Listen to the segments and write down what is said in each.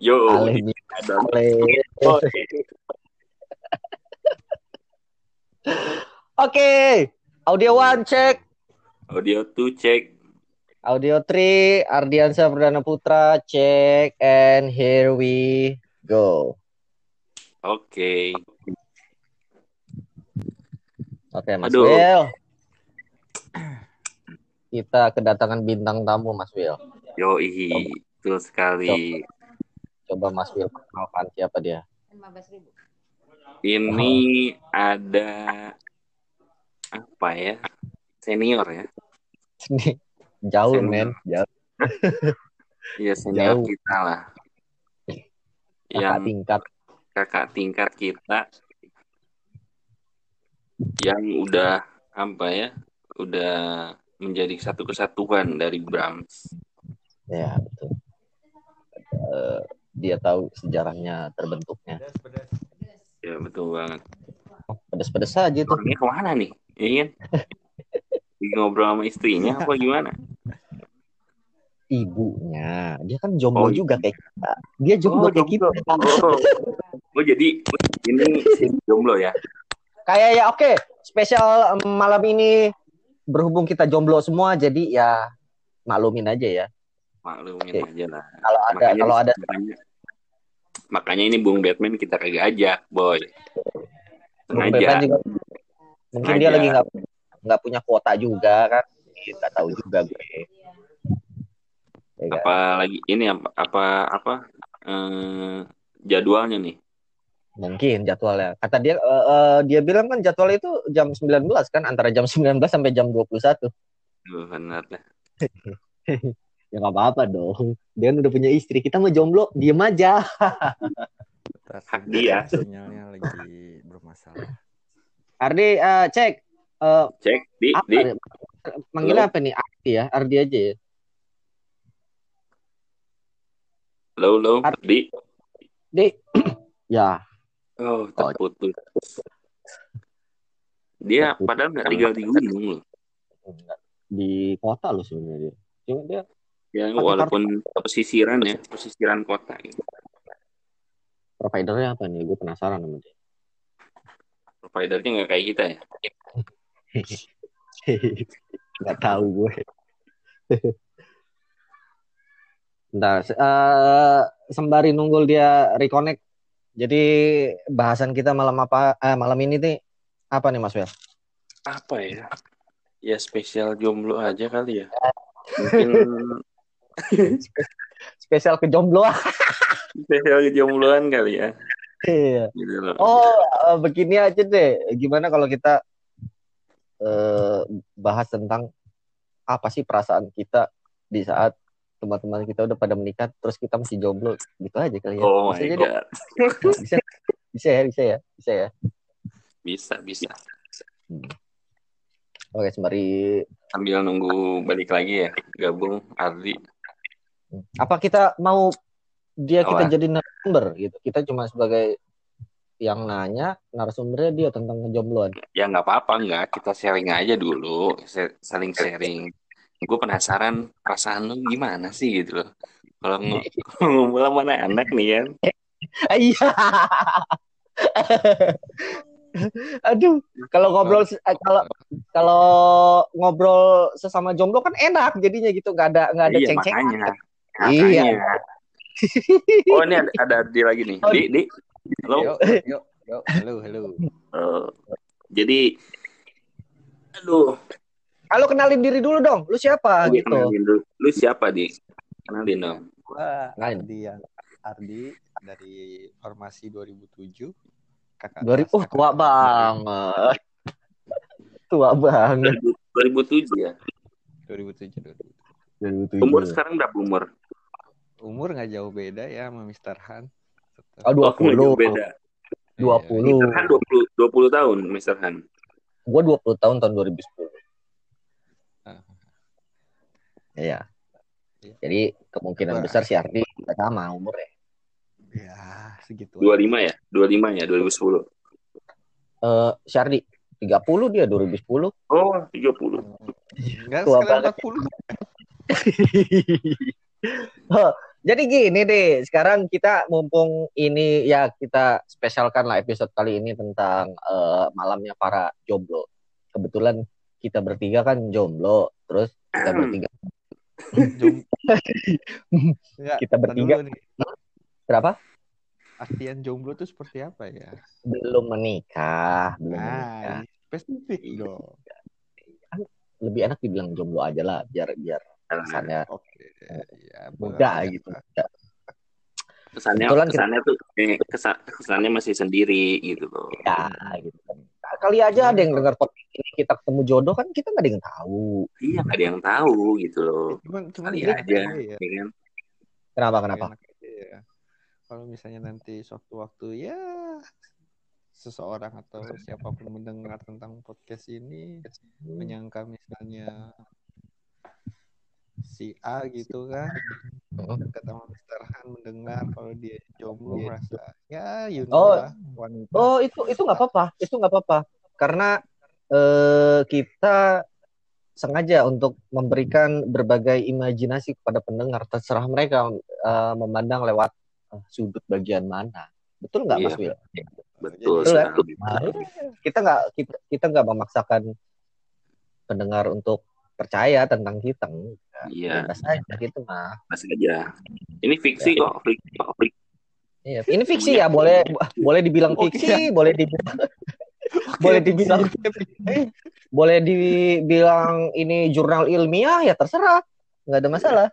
Yo, Ale ini ada Ale. Oh, Oke, audio one cek, audio tuh cek. audio three, Ardiansa Perdana Putra cek, and here we go. Oke. Oke, Mas Aduh. Will. Kita kedatangan bintang tamu, Mas Will. Yo, betul sekali. Coba Mas Will perkenalkan siapa dia. 15.000. Ini ada apa ya? Senior ya. Jauh, Senior. men. Jauh. Iya, senior Jauh. kita lah. Kakak Yang tingkat. kakak tingkat kita yang udah apa ya? Udah menjadi satu kesatuan dari Brahms. Ya, betul. Eh, dia tahu sejarahnya terbentuknya. Ya, betul banget. Pedes-pedes aja tuh. Orangnya ke mana nih? Iya kan? Lagi ngobrol sama istrinya apa gimana? Ibunya. Dia kan jomblo Oh, iya. juga kayak kita. Dia jomblo kayak kita. Oh, oh jadi ini jomblo ya? Kayak ya oke, spesial em, malam ini berhubung kita jomblo semua jadi ya maklumin aja ya. Maklumin Oke. aja lah. Kalau ada Makanya- kalau ada makanya ini Bung Batman kita kagak ajak, boy. Sengaja. Juga mungkin dia Sengaja. lagi nggak nggak punya kuota juga kan. Nggak tahu juga gue. Ya kan? Apa lagi ini apa apa apa eh, jadwalnya nih? Mungkin jadwalnya. Kata dia eh, eh, dia bilang kan jadwal itu jam 19 kan antara jam 19 sampai jam 21. Duh, benar dah. Ya nggak apa-apa dong. Dia kan udah punya istri. Kita mau jomblo, diem aja. Hak dia. Sinyalnya lagi bermasalah. Ardi eh, cek eh, Cek di apa di nih? Manggilnya apa nih? Ardi ya, Ardi aja ya. lo lo Ar- di. Di. ya, Oh, terputus. Dia Terputus. padahal nggak tinggal di gunung loh. di kota loh sebenarnya dia. Cuma dia Ya walaupun pesisiran ya, pesisiran kota. Gitu. providernya apa nih? Gue penasaran sama dia. Providernya nggak kayak kita ya. Nggak tahu gue. Bentar, eh, sembari nunggu dia reconnect. Jadi bahasan kita malam apa? Eh, malam ini nih apa nih Mas Wel? Apa ya? Ya spesial jomblo aja kali ya. Mungkin Spesial kejombloan. spesial kejombloan kali ya. Iya. Gitu loh. Oh, eh, begini aja deh. Gimana kalau kita eh, bahas tentang apa sih perasaan kita di saat teman-teman kita udah pada menikah, terus kita masih jomblo, gitu aja kali ya. Oh Bisa my jadi. god. Bisa, bisa ya, bisa ya, bisa ya. Bisa, bisa. Oke, sembari Sambil nunggu balik lagi ya, gabung Ardi. Apa kita mau dia kita Apa? jadi narasumber gitu. Kita cuma sebagai yang nanya, narasumbernya dia tentang kejombloan. Ya nggak apa-apa nggak, kita sharing aja dulu, saling sharing. Gue penasaran perasaan lu gimana sih gitu loh. Kalau ng- ngobrol sama anak nih kan, Iya. Aduh, kalau ngobrol eh, kalau kalau ngobrol sesama jomblo kan enak jadinya gitu, nggak ada nggak ada iya ceng-ceng. makanya. Iya. Oh ini ada, ada Ardi lagi nih. Di, di. Halo. Yuk, yuk, yuk. Halo, halo. Eh, jadi, aduh, Halo kenalin diri dulu dong, lu siapa gue gitu? kenalin dulu. Lu siapa di? Kenalin dong. Gua. Ardi yang Ardi dari formasi 2007. Kakak Dua ribu, oh kelas, kakak tua banget, tua banget. 2007 ya. 2007, 2007. Umur sekarang berapa umur? Umur nggak jauh beda ya sama Mr. Han. Oh, dua Oh, nggak jauh puluh, beda. dua Iya. puluh. Mr. Han 20, 20 tahun, Mr. Han. Gue dua puluh tahun tahun 2010. Ah. Iya. Iya. Jadi kemungkinan Wah. besar si Ardi sama umurnya. Ya, segitu. 25 ya? 25 ya, 2010. Eh, si Ardi 30 dia 2010. Oh, 30. Enggak, Tua sekarang banget. 40. Jadi gini deh, sekarang kita mumpung ini ya kita spesialkan lah episode kali ini tentang eh, malamnya para jomblo. Kebetulan kita bertiga kan jomblo, terus kita bertiga Enggak, Kita tar bertiga. berapa? Artian jomblo itu seperti apa ya? Belum menikah, belum Nah, menikah. spesifik dong. Lebih enak dibilang jomblo aja lah, biar biar kesannya Oke, ya. muda boleh. gitu. kesannya Kebetulan kita- kesannya tuh kayak kesa- kesannya masih sendiri gitu loh Ya, gitu kan. Kali aja ada yang dengar podcast ini kita ketemu jodoh kan kita nggak ada yang tahu. iya nggak ada yang tahu gitu loh Cuman cuman kali gini aja ya. ya kan Kenapa kenapa? Ya. Kalau misalnya nanti suatu waktu ya seseorang atau siapa pun mendengar tentang podcast ini menyangka misalnya si A gitu kan dekat sama Mr. Han mendengar kalau dia jomblo merasa ya you know Oh. lah wanita Oh itu itu nggak apa-apa, itu nggak apa-apa karena eh, kita sengaja untuk memberikan berbagai imajinasi kepada pendengar terserah mereka eh, memandang lewat eh, sudut bagian mana. Betul nggak Iya. Mas Wil? betul Betul, kan? Nah, kita nggak kita kita nggak memaksakan pendengar untuk percaya tentang kita. Iya Bebas aja gitu mah. masih aja ini fiksi kok fiksi kok fiksi. Iya, ini fiksi ya, boleh boleh dibilang fiksi, boleh dibilang boleh dibilang boleh dibilang ini jurnal ilmiah ya terserah, nggak ada masalah.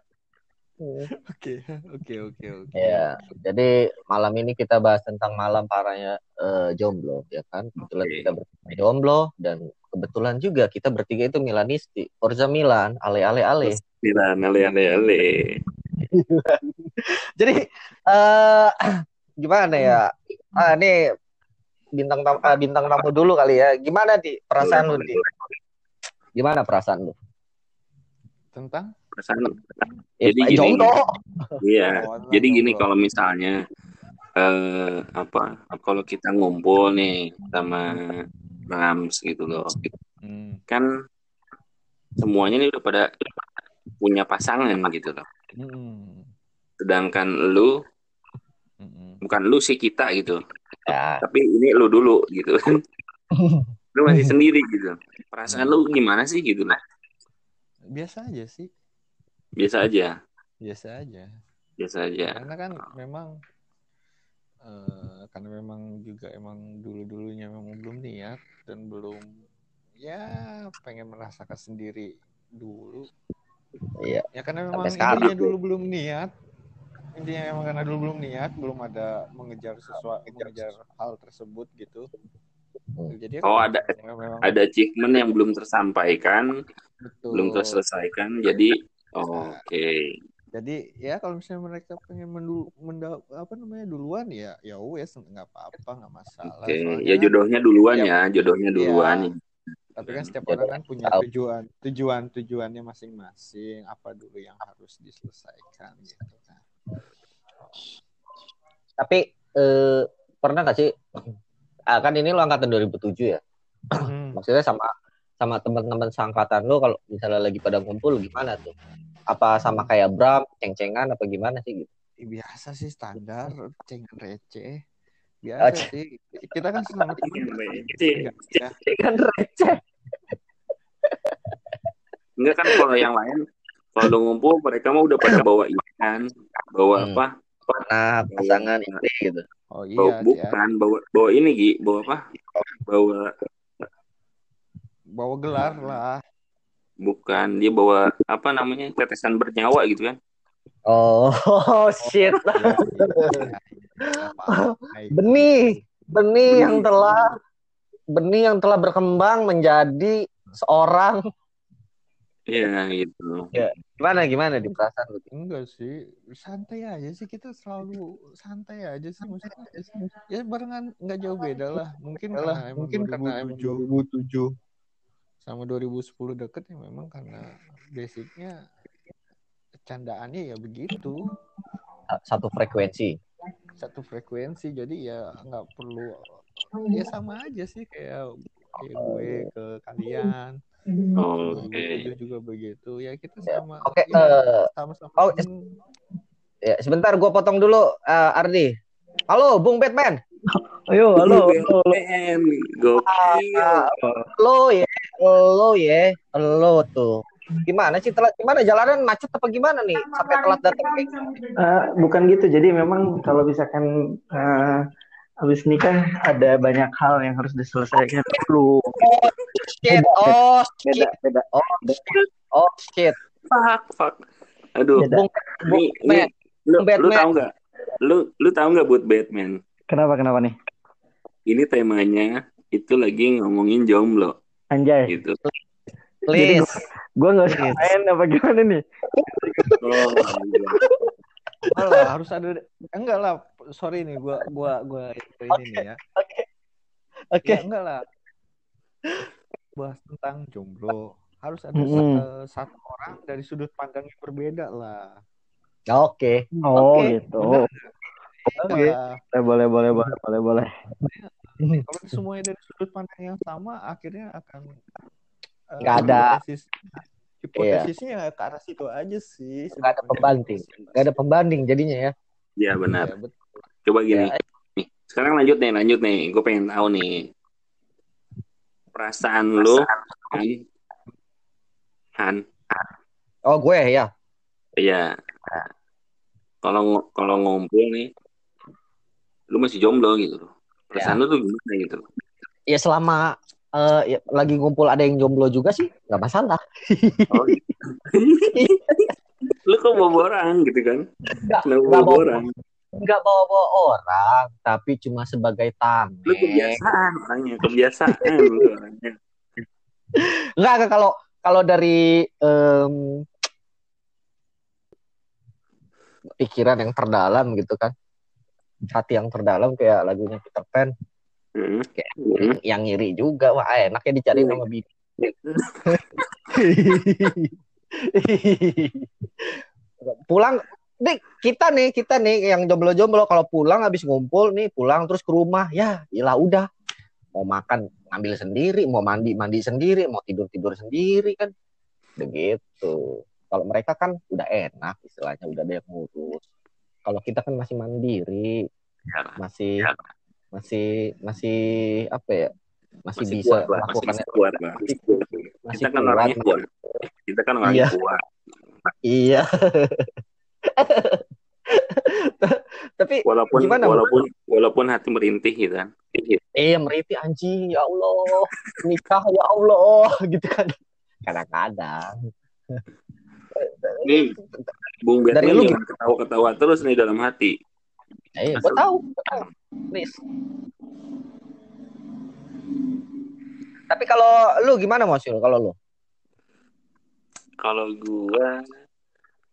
Hmm. oke oke oke oke Ya, jadi malam ini kita bahas tentang malam parahnya eh, jomblo, ya kan? Kebetulan Oke. kita bertiga jomblo dan kebetulan juga kita bertiga itu Milanisti, Forza Milan, ale ale ale. Milan ale ale ale Jadi eh gimana ya? Ah, ini bintang tamu, ah, bintang tamu dulu kali ya. Gimana di perasaan lu di? Gimana perasaan lu? tentang perasaan Ya, Jadi gini. iya Oh, jadi gini kalau misalnya eh apa kalau kita ngumpul nih sama Rams gitu loh. Hmm. kan semuanya nih udah pada punya pasangan gitu loh. Mm-mm. sedangkan lu Mm-mm. bukan lu sih kita gitu. Ya, tapi ini lu dulu gitu. Lu masih sendiri gitu. Perasaan lu gimana sih gitu lah biasa aja sih. Biasa aja? Biasa aja. Biasa aja. Karena kan memang eh, karena memang juga emang dulu dulunya memang belum niat dan belum ya pengen merasakan sendiri dulu Iya. ya karena memang intinya dulu belum niat intinya emang karena dulu belum niat belum ada mengejar sesuatu mengejar hal tersebut gitu Hmm. jadi Oh, ada- memang ada achievement yang belum tersampaikan betul. belum terselesaikan jadi oke jadi ya kalau misalnya mereka pengen mendu, menda- apa namanya duluan ya ya wes nggak apa-apa nggak masalah oke Soalnya ya kan- jodohnya duluan Iya. ya jodohnya duluan tapi kan setiap Jodoh orang kan punya tujuan tujuan tujuannya masing-masing apa dulu yang harus diselesaikan gitu kan Tapi eh, pernah nggak sih? Ah, kan ini lo angkatan 2007 ya. Hmm. Maksudnya sama sama teman-teman seangkatan lo kalau misalnya lagi pada ngumpul gimana tuh? Apa sama kayak Bram, ceng-cengan apa gimana sih gitu? biasa sih standar cengan receh biasa sih kita kan teman enggak ya Kan receh. enggak kan kalau yang lain kalau ngumpul mereka mah udah pada bawa ikan bawa Hmm. apa Nah, pasangan ini gitu. oh bawa, iya sih ya. bukan bawa bawa ini Gi bawa apa bawa bawa gelar lah bukan dia bawa apa namanya tetesan bernyawa gitu kan Oh, shit. Iya, iya, iya. Benih, benih yang telah benih yang telah berkembang menjadi seorang Iya gitu gimana gimana di perasaan lu? Enggak sih, santai aja sih kita selalu santai aja sih maksudnya. Ya barengan nggak jauh beda lah. Mungkin karena emang mungkin karena 2007 sama 2010 deket ya memang karena basicnya candaannya ya begitu Satu frekuensi. satu frekuensi jadi ya nggak perlu ya sama aja sih kayak kayak gue ke kalian oke 2007 juga begitu ya kita Ya, sama oke, ya, eh, sama-sama oh, temen. Ya, sebentar gue potong dulu eh, Ardi. Halo, Bung Batman. Ayo, halo. halo. BTN, gokil. Lo ya, lo ya, lo tuh. Gimana sih telat? Gimana jalanan macet apa gimana nih? Sampai telat datang. Eh, bukan gitu. Jadi memang kalau misalkan eh, habis nikah ada banyak hal yang harus diselesaikan dulu. Shit, oh Beda, shit, beda. oh shit, oh shit. Fuck, fuck. Aduh, Beda. Bung, Bung nih, nih, Bat, lu, Batman. lu tahu nggak? Lu, lu tahu nggak buat Batman? Kenapa, kenapa nih? Ini temanya itu lagi ngomongin jomblo Anjay. gitu. please. Gue gak usah main apa gimana nih? Oh, iya. Malah harus ada enggak lah sorry nih gua gua gua ini nih ya Oke. Ya, enggak lah bahas tentang jomblo harus ada Mm-mm. sa- eh, satu orang dari sudut pandang yang berbeda lah Oke. Oh, Oke, gitu. Oke. Lah, Boleh, boleh, boleh, boleh, boleh. Kalau semuanya dari sudut pandang yang sama akhirnya akan eh, Nggak ada. hipotesis hipotesisnya ke arah situ aja sih Nggak ada pembanding. Gak ada pembanding jadinya ya. Iya benar. Ya, betul. Coba gini. Ya. Nih, sekarang lanjut nih, lanjut nih. Gue pengen tahu nih. Perasaan lu Han, Han, Oh gue ya. Iya. Kalau kalau ngumpul nih, lu masih jomblo gitu loh. Perasaan lu tuh gimana gitu. Ya selama eh, ya, lagi ngumpul ada yang jomblo juga sih nggak masalah. Oh, gitu. lu kok bawa orang gitu kan? Nggak, nggak bawa bawa orang? nggak bawa-bawa orang, tapi cuma sebagai tameng. Lu kebiasaan orangnya, kebiasaan lu orangnya. Enggak, enggak, kalau kalau dari em, pikiran yang terdalam gitu kan. Hati yang terdalam kayak lagunya Peter Pan Hmm. Kayak- Hmm. yang, ngiri juga. Wah, enaknya dicari sama bini. pulang Dik, kita nih, kita nih yang jomblo-jomblo kalau pulang habis ngumpul nih, pulang terus ke rumah, ya, ilah udah. Mau makan ngambil sendiri, mau mandi mandi sendiri, mau tidur tidur sendiri kan. Begitu. Kalau mereka kan udah enak istilahnya, udah ada yang ngurus. Kalau kita kan masih mandiri, Ya, masih Ya. masih masih apa ya? Masih, masih bisa kuat lah, masih bisa kuat lah. masih Kita kan kuat. orangnya kuat. Kita kan orangnya Iya. kuat. Iya. Tapi Walaupun Gimana, walaupun walaupun hati merintih gitu kan. eh meriti anjing ya Allah nikah ya Allah gitu kan kadang-kadang Nih, Bung Dari Batman lu ketawa-ketawa terus nih dalam hati. eh gue tahu gue tahu. Please. Tapi kalau lu gimana Mosul kalau lu? Kalau gua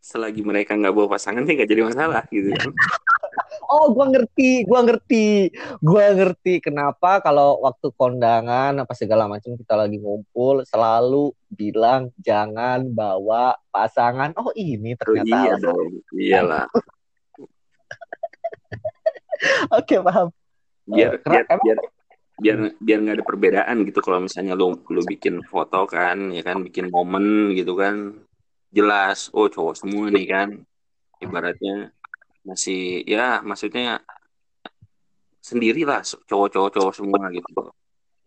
selagi mereka nggak bawa pasangan sih nggak jadi masalah gitu kan. oh gua ngerti gua ngerti gua ngerti kenapa kalau waktu kondangan apa segala macam kita lagi ngumpul selalu bilang jangan bawa pasangan oh ini Oh, ternyata iya alasan. dong. Iyalah. oke paham Biar Eh, kera- biar biar biar biar nggak ada perbedaan gitu kalau misalnya lu lu bikin foto kan ya kan bikin momen gitu kan jelas oh cowok semua nih kan ibaratnya masih ya maksudnya sendirilah cowok-cowok cowok semua gitu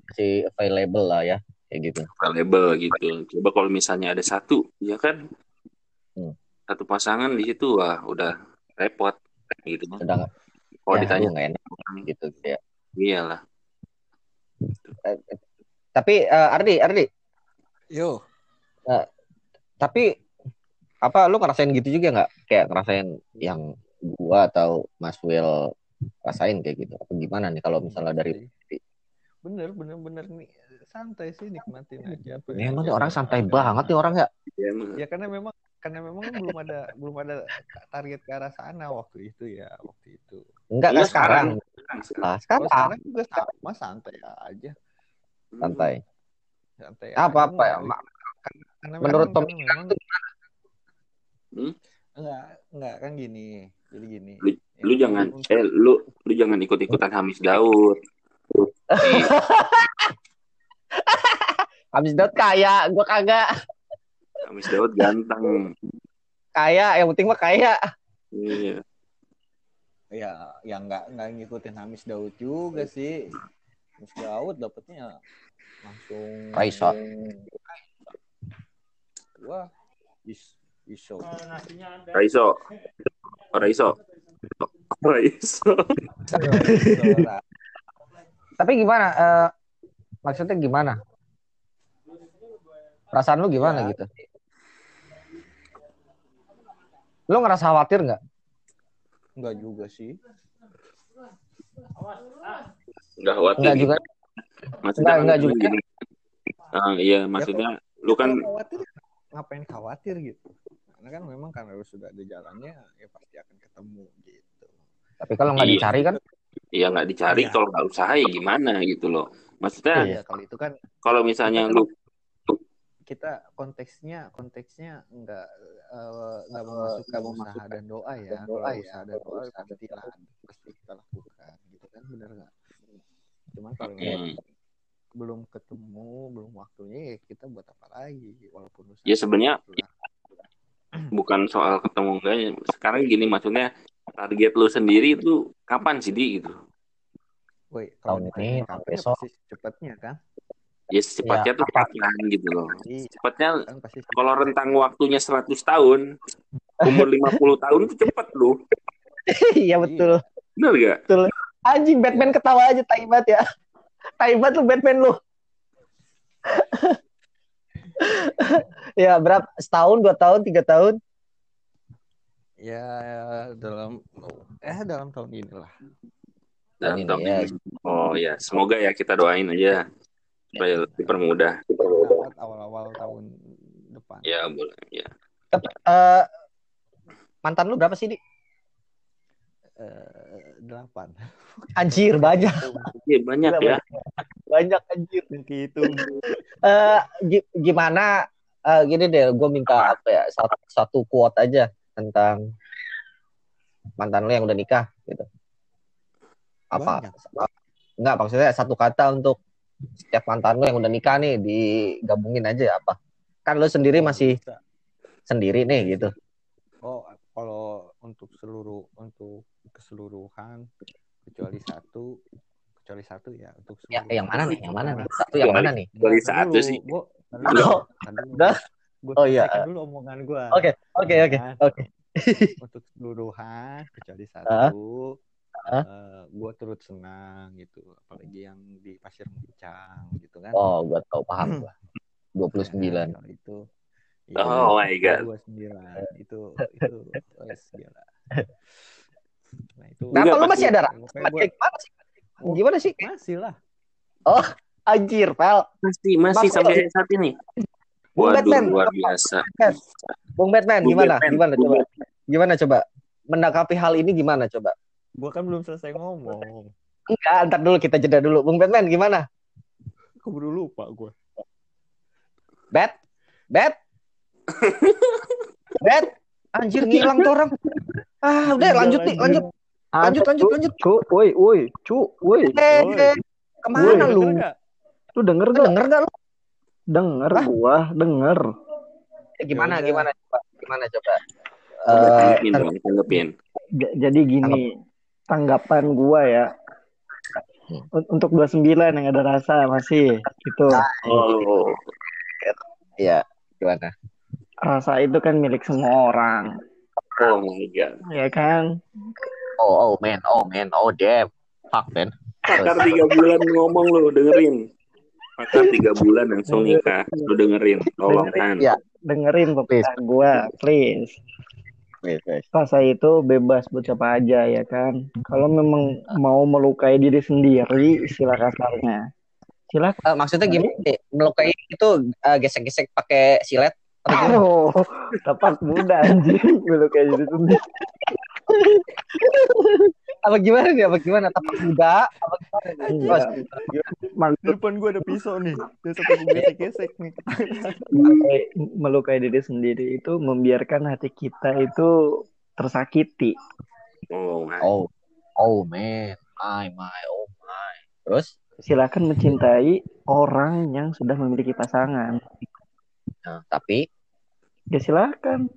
masih available lah ya kayak gitu available gitu. Coba kalau misalnya ada satu, ya kan, Hmm. satu pasangan di situ wah udah repot gitu. udah Kalau ya, ditanya, nggak enak gitu ya iyalah. tapi eh, Ardi Ardi yo tapi apa lu ngerasain gitu juga nggak kayak ngerasain yang gua atau Mas Will rasain kayak gitu. Apa gimana nih kalau misalnya dari bener bener bener nih. Santai sih nikmatin aja apa memang aja. nih orang santai banget nih orang ya. Ya, emang. ya karena memang karena memang kan belum ada belum ada target ke arah sana waktu itu ya waktu itu. Enggak kan sekarang. sekarang. sekarang. Sekarang. juga sama santai aja. Santai. Santai apa aja. apa ya menurut memang Hmm? enggak enggak kan gini jadi gini Lu Yang jangan, untuk- eh lu lu jangan ikut-ikutan Hamis Daud. habis Daud kaya gua kagak Hamis Daud ganteng. kaya yang penting mah kaya Iya. ya yang nggak nggak ngikutin Hamis Daud juga sih Hamis Daud dapetnya langsung Raisa. wah is iso Raiso. Raiso. Raiso. Tapi gimana? eh, maksudnya gimana? Perasaan lu gimana Ya. gitu? Lu ngerasa khawatir nggak? Enggak juga sih. Enggak khawatir. Enggak gitu. juga. Maksudnya Enggak, kan enggak juga. gini. Ah, iya, maksudnya lu kan khawatir ngapain khawatir gitu. Karena kan memang karena lu sudah ada jalannya ya pasti akan ketemu gitu. Tapi kalau nggak Iya. dicari kan? ya nggak dicari Iya. kalau nggak usaha ya gimana gitu loh. Maksudnya Iya, kalau itu kan kalau misalnya Kita lu kita konteksnya konteksnya enggak eh, enggak memasukkan usaha dan doa ya. Kalau usaha dan doa pasti pasti kita lakukan gitu kan benar nggak? Cuman kalau Hmm. belum ketemu, belum waktunya ya kita buat apa lagi walaupun usaha. Ya, sebenarnya- gitu lah. Bukan soal ketemu enggak ya. Sekarang gini maksudnya target lu sendiri itu kapan sih di gitu? Woi, Tahun ini, tahun kapan ya besok. cepatnya kan? Ya secepatnya Ya, tuh apa? kapan gitu loh. Iya, Cepatnya kan kalau rentang waktunya 100 tahun, umur 50 tahun itu cepet lu. Iya betul. Bener gak? Anjing Batman ketawa aja taibat ya. Taibat lu Batman lu. ya berapa setahun dua tahun tiga tahun ya dalam eh dalam tahun inilah. Dalam Ini tahun ya. ini. Oh ya, semoga ya kita doain aja supaya dipermudah. Dapat awal-awal tahun depan. Ya boleh. Ya. Eh, mantan lu berapa sih di delapan. anjir banyak. Iya banyak ya. banyak. Anjir. Dan itu. Eh, gi- gimana? Eh, gini deh gue minta apa ya satu, satu quote aja tentang mantan lu yang udah nikah gitu. Apa? Banyak. Enggak, maksudnya satu kata untuk setiap mantan lu yang udah nikah nih digabungin aja apa? Kan lu sendiri masih Bisa. sendiri nih gitu. Oh, kalau untuk seluruh untuk keseluruhan kecuali satu kecuali satu ya untuk ya yang mana nih yang mana nih satu yang mana nih Kecuali satu sih. Gua, Oh, udah. Oh, iya. dulu omongan gua. oke oke oke oke Untuk keseluruhan kecuali satu. Ah. eh, gua turut senang gitu, apalagi yang di Pasir Muncang gitu kan. oh gua tau paham gua 29 Nah, kalau itu iya, Oh my God. 29 itu itu wes gila. Nah, itu Kenapa lu masih ada rasa gua- gimana sih? Gimana sih? Masih lah. anjir pel. Masih masih Mas- sampai saat ini. Bung Waduh Batman. luar biasa. Bung Batman. Bung gimana? Batman, gimana Bung coba gimana coba? Menanggapi hal ini gimana coba? Gua kan belum selesai ngomong. enggak ntar dulu kita jeda dulu. Bung Batman gimana? Keburu lupa gua. Bet Bet Bet anjir ngilang tuh orang ah udah lanjut nih lanjut lanjut lanjut lanjut Cu, woi, woi, cu, woi. eh eh, ke mana lu? Lu denger gak? denger gak lu Denger Hah? gua, denger. Eh, gimana Ya gimana coba gimana coba Eh, dong, tanggepin. J- jadi gini, tanggapan gua ya. Un- Untuk 29 yang ada rasa masih gitu. Oh, Iya, gimana? Rasa itu kan milik semua orang, oh my god. ya kan? Oh, oh man, oh man, oh damn. Fuck man. Pakar tiga bulan ngomong lu dengerin. Pakar tiga bulan langsung nikah. Lu dengerin, tolong kan. Iya. Dengerin pembicaraan gua, please. Wait, wait. Rasa itu bebas buat siapa aja ya kan. Kalau memang mau melukai diri sendiri, istilah kasarnya. Silakan. Eh, maksudnya gimana? Melukai itu eh, gesek-gesek pakai silet? Oh, tepat muda anjing melukai diri sendiri. Apa gimana nih? Apa gimana? Tapak kuda? Apa gimana. Terus, Di depan gua ada pisau nih. Dia sampai gua gesek-gesek nih. melukai, diri sendiri itu membiarkan hati kita itu tersakiti. Oh. Oh, oh man, my my, oh my. Terus? Silakan mencintai orang yang sudah memiliki pasangan. Nah, tapi Ya silakan.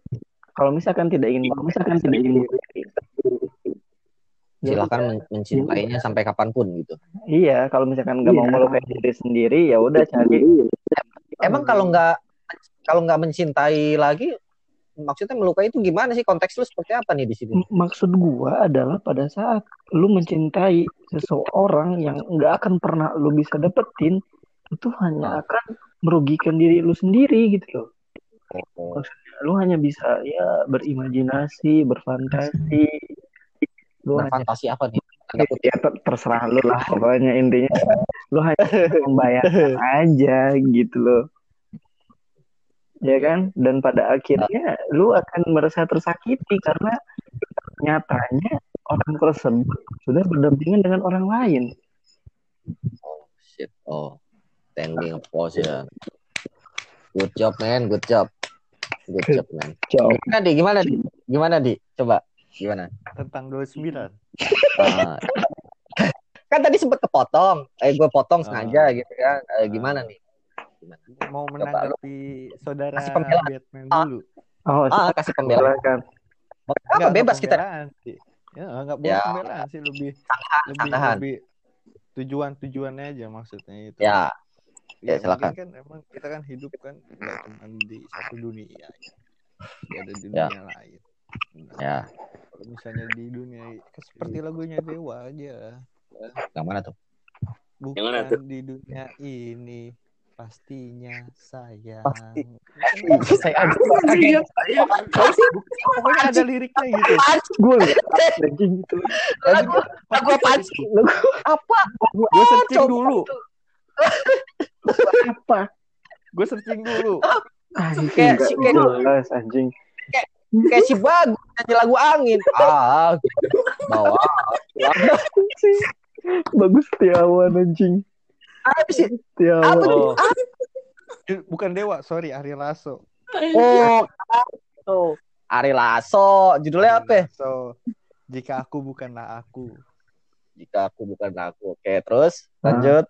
kalau misalkan tidak ingin kalau misalkan tidak ingin Ya men- mencintainya sampai kapan pun gitu. iya kalau misalkan nggak mau Iya. melukai diri sendiri ya udah cari Emang kalau nggak kalau nggak mencintai lagi, maksudnya melukai itu gimana sih? Konteks lu seperti apa nih di sini? Maksud gua adalah pada saat lu mencintai seseorang yang nggak akan pernah lu bisa dapetin itu hanya akan merugikan diri lu sendiri gitu loh Oh, lu hanya bisa ya berimajinasi berfantasi lu hanya berfantasi apa nih? Kutip. ya ter- terserah lu lah pokoknya intinya lu hanya membayangkan aja gitu loh ya kan dan pada akhirnya lu akan merasa tersakiti karena nyatanya orang tersebut sudah berdampingan dengan orang lain Oh, shit. Oh, standing pose ya. Good job, man. Good job. Good job, man. Gimana, Di? Gimana, Di? Gimana, Di? Coba. Gimana? Tentang 29. Ah. kan tadi sempet kepotong. Eh, gue potong Ah. sengaja gitu kan. Eh, gimana nih? Gimana? Mau menanggapi saudara kasih pembelaan. Batman Ah. dulu. oh Ah, kasih pembelaan. silakan Apa bebas kita? pembelaan sih. Ya, nggak boleh Ya. pembelaan sih lebih lebih sanggahan. lebih tujuan-tujuannya aja maksudnya itu. Ya, Ya, Ya, silakan. kan emang kita kan hidup kan cuma di satu dunia. Ya, ada di Ya. dunia lain. Nah, ya. Kalau misalnya di dunia kan seperti lagunya Dewa aja. Yang mana tuh? Bukan Yang mana tuh? di dunia ini pastinya sayang. Pasti. Saya Iya, iya. Pokoknya ada liriknya gitu. gue anjing gitu lagu lagu apa sih? Lagu apa? Gue searching Coba. dulu. Apa Gue searching dulu. anjing Kayak- nggak kayak- jelas anjing Kayak si bagus nyanyi lagu angin. Ah, bawa. bagus Setiawan anjing Apa sih? Setiawan Apa? Oh. Bukan Dewa, sorry Ari Lasso. Oh, tuh. Ari Lasso, judulnya apa? So, jika aku bukanlah aku. Jika aku bukan aku. Oke, terus lanjut.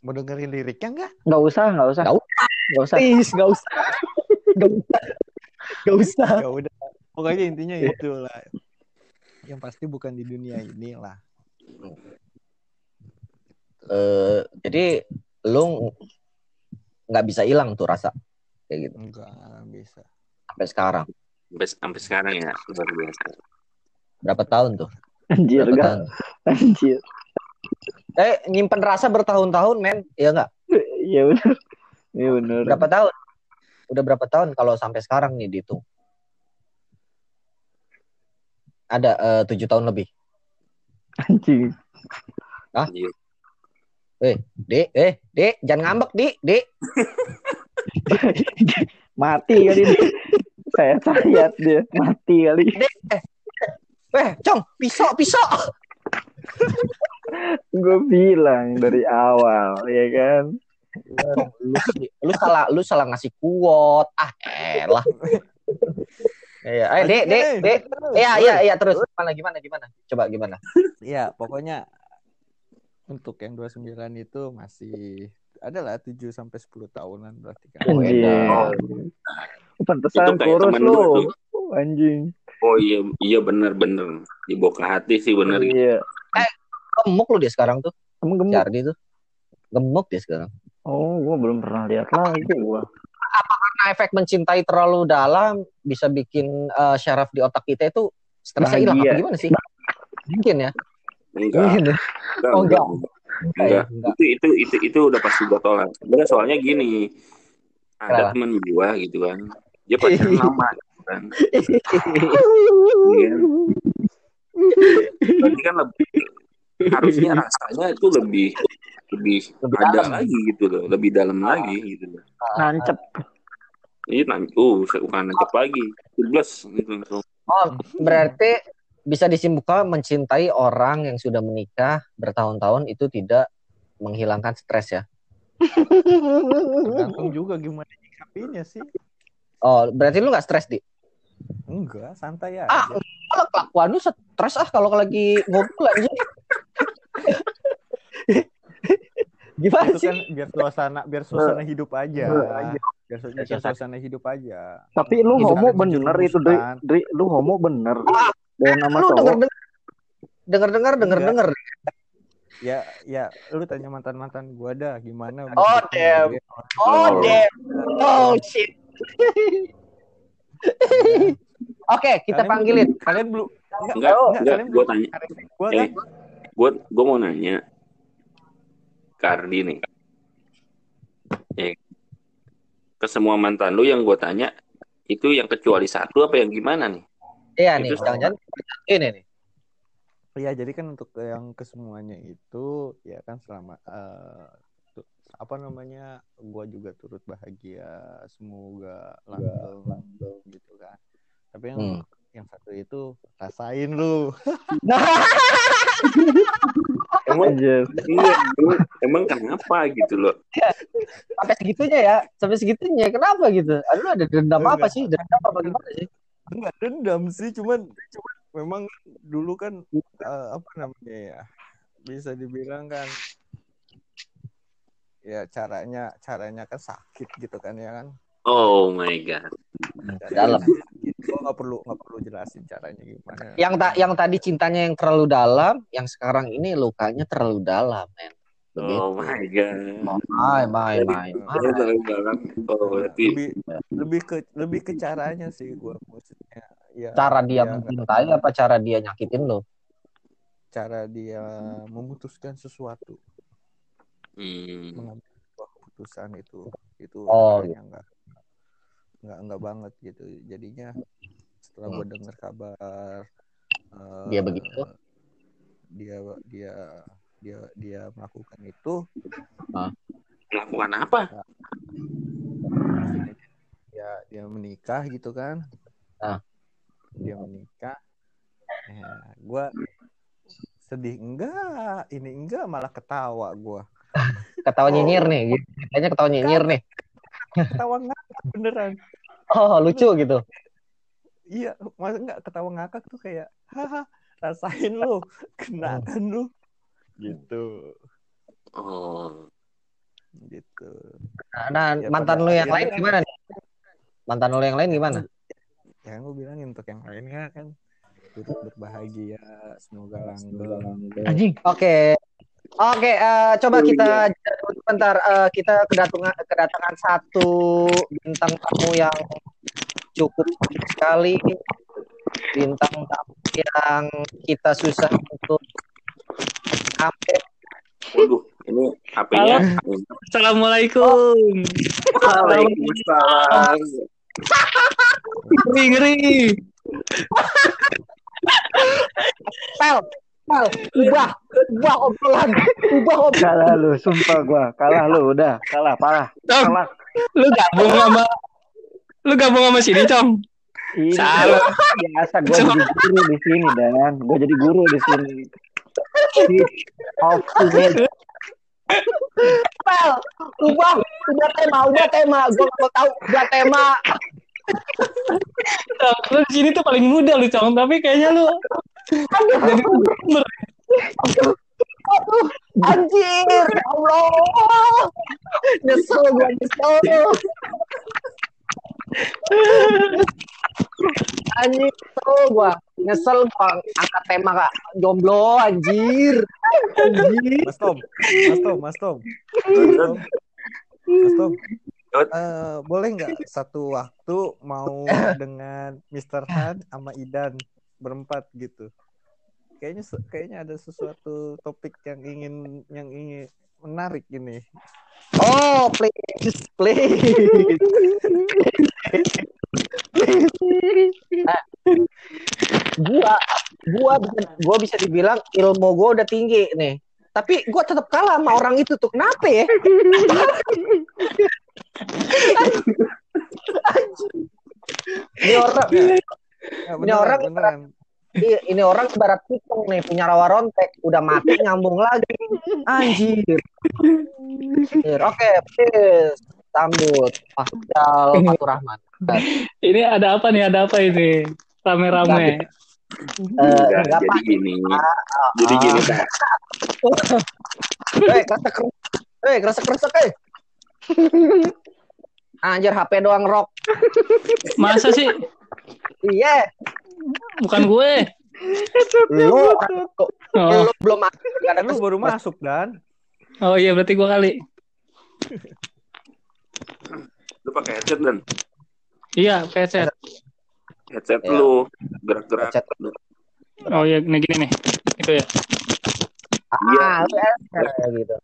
Mau dengerin liriknya enggak? nggak usah nggak usah Nggak nggak usah Please, gak usah. Gak usah. Gak usah. Ya udah. Pokoknya intinya itu lah. Yang pasti bukan di dunia ini lah. Eh, jadi lu nggak bisa hilang tuh rasa kayak gitu Enggak bisa. sampai sekarang. Sampai, sampai sekarang ya luar biasa. Berapa tahun tuh? anjir Berapa gak tahun? anjir Eh, nyimpen rasa bertahun-tahun, men. Iya nggak? iya benar iya benar Berapa tahun? Udah berapa tahun kalau sampai sekarang nih dihitung? Ada eh, tujuh tahun lebih. anjing Anjir. Dek, eh, dek, jangan ngambek, di, dek. mati kali dia saya sayat dia mati kali Eh, cong, pisau, pisau. Gue bilang dari awal ya kan lu, lu salah, lu salah ngasih kuot. Ah, elah. Iya, eh, dek, dek, dek. Iya, iya, iya, terus gimana, gimana, gimana? Coba gimana? Ya, pokoknya untuk yang 29 itu masih adalah 7 sampai 10 tahunan berarti kan. Oh, anjing enak. pantesan kurus lu anjing Oh iya, iya bener-bener. Dibawa ke hati sih bener. iya Gemuk lu dia sekarang tuh, emang gemuk Ardi tuh. Gemuk dia sekarang. oh gue belum pernah lihat lagi gue Karena efek mencintai terlalu dalam bisa bikin eh, syaraf di otak kita itu stresnya hilang apa gimana sih? Mungkin ya. Enggak, Mungkin ya. enggak, Oh, enggak. Enggak? Enggak. Enggak. Itu itu itu itu udah pasti gue tolak. Enggak soalnya gini. Kenapa? Ada temen gua gitu kan. Dia pacaran lama gitu kan. Iya. Berarti kan lebih harusnya rasanya itu lebih lebih, Lebih ada dalam. lagi gitu loh, lebih dalam lagi gitu loh. nancep Ini nanti, uh, bukan nancep lagi, 11 gitu langsung. Oh, berarti bisa disimpulkan mencintai orang yang sudah menikah bertahun-tahun itu tidak menghilangkan stres ya. Tergantung juga gimana nyikapinnya sih. Oh, berarti lu nggak stres di? Enggak, santai aja. Ah, kalau kelakuan lu stres ah kalau lagi ngobrol aja. Gimana itu sih? kan biar suasana biar suasana hidup aja biar, su- biar Suasana. hidup aja Tapi lu Itu homo kan bener itu, Dri. Dri, lu homo bener. Dan nama Lu denger cowok. denger denger denger denger denger. ya ya lu tanya mantan mantan gua dah gimana Oh, damn. Oh. damn. Oh shit. Oke, kita Kalian- panggilin. kalian belum enggak Enggak, Oh, enggak, kalian gue belum tanya. gua Eh, gue gue mau nanya ke Ardi nih. Eh, ke semua mantan lu yang gue tanya itu yang kecuali satu apa yang gimana nih? Iya nih, Itu- jangan-jangan ini nih. Iya, jadi kan untuk yang kesemuanya itu ya kan selama eh, tu- apa namanya, gua juga turut bahagia, semoga langgeng langgeng gitu kan. Tapi yang Hmm. yang satu itu rasain lu. Emang iya, emang, emang kenapa gitu loh? Sampai segitunya ya, sampai segitunya. Kenapa gitu? Aduh, ada dendam apa Enggak. sih? Dendam apa gimana sih? Enggak dendam sih, cuman cuman memang dulu kan eh, apa namanya ya? Bisa dibilang kan ya caranya caranya kan sakit gitu kan ya kan. Oh my god. Dalam. Gitu. Gua nggak perlu nggak perlu jelasin caranya gimana. Yang tak yang tadi cintanya yang terlalu dalam, yang sekarang ini lukanya terlalu dalam, men. Begitu. Oh my god. Mai, mai, mai, Saya mai. tahu banget. Oh berarti lebih lebih ke lebih ke caranya sih gua maksudnya ya Cara dia ya, mencintai apa cara dia nyakitin lo? cara dia memutuskan sesuatu hmm, mengambil sebuah keputusan itu itu Oh, kayaknya enggak enggak enggak banget gitu jadinya setelah gua dengar kabar eh, Dia begitu? dia dia dia dia melakukan itu melakukan apa? maksudnya dia dia menikah gitu kan Ah. dia menikah ya, gue sedih enggak ini enggak malah ketawa gue Ketawa nyinyir nih, gitu. Kayaknya ketawa nyinyir nih. ketawa ngakak beneran Oh, lucu gitu. iya masa enggak ketawa ngakak tuh kayak haha rasain lu kena kan lu gitu Oh, gitu Nah, Ya, mantan pada lu yang lain gimana nih? Mantan lu yang lain gimana? ya kan gue bilangin untuk yang lainnya kan turut berbahagia semoga langgeng Anjing. Oke. Oke, eh, coba kita jeda dulu sebentar. Eh, kita kedatangan kedatangan satu bintang tamu yang cukup sekali. Bintang tamu yang kita susah untuk update. waduh, ini HP-nya. Assalamualaikum. Waalaikumsalam. Ngeri ngeri. Pel, pel, ubah, ubah obrolan, ubah obrolan. Kalah lu, sumpah gua. Kalah lu, udah. Kalah, parah. Kalah. lu gabung sama lu gabung sama sini, Cong. Ini Salah. biasa gua jadi guru di sini dan gua jadi guru di sini. Teach of image. Pel, ubah, ubah tema, ubah tema. Gue gak mau tahu, ubah tema. Cong, lu di sini tuh paling muda lu, Cong, tapi kayaknya lu jadi boomer. Aduh, anjir, ya Allah. Nyesel gue, nyesel. Anjir, nyesel gue. Nyesel gue angkat tema kak jomblo, anjir. Anjir. Mas Tom, Mas Tom, Mas Tom, Mas Tom, Mas Tom. Yot. Eh, boleh nggak satu waktu mau dengan Mr. Han sama Idan berempat gitu? Kayaknya kayaknya ada sesuatu topik yang ingin yang ingin menarik ini. Oh, please, please. Nah, gua, gua, bisa- gua bisa dibilang ilmu gua udah tinggi nih. Tapi gua tetap kalah sama orang itu tuh. Kenapa ya? Ini orang, Ya, Ini orang- beneran. iya, ini orang sebarat pikung nih punya rawa rontek, udah mati nyambung lagi. Anjir. Anjir. Oke, please sambut Pascal Faturrahman. Ini ada apa nih? Ada apa ini? Rame-rame. Eh, Enggak, enggak, jadi Pak. gini. Jadi gini, Kak. Eh, kata ker- Eh, kresek-kresek eh. Anjir HP doang rock. Masa sih? Iya, Bukan gue. lu, Oh, lu belum masuk Lu baru masuk dan oh iya berarti gue kali. Lu pakai headset dan Iya, headset. headset Ya. lu gerak-gerak. Headset. Oh iya, nih gini nih. Itu ya. Ah, lu ya, gitu.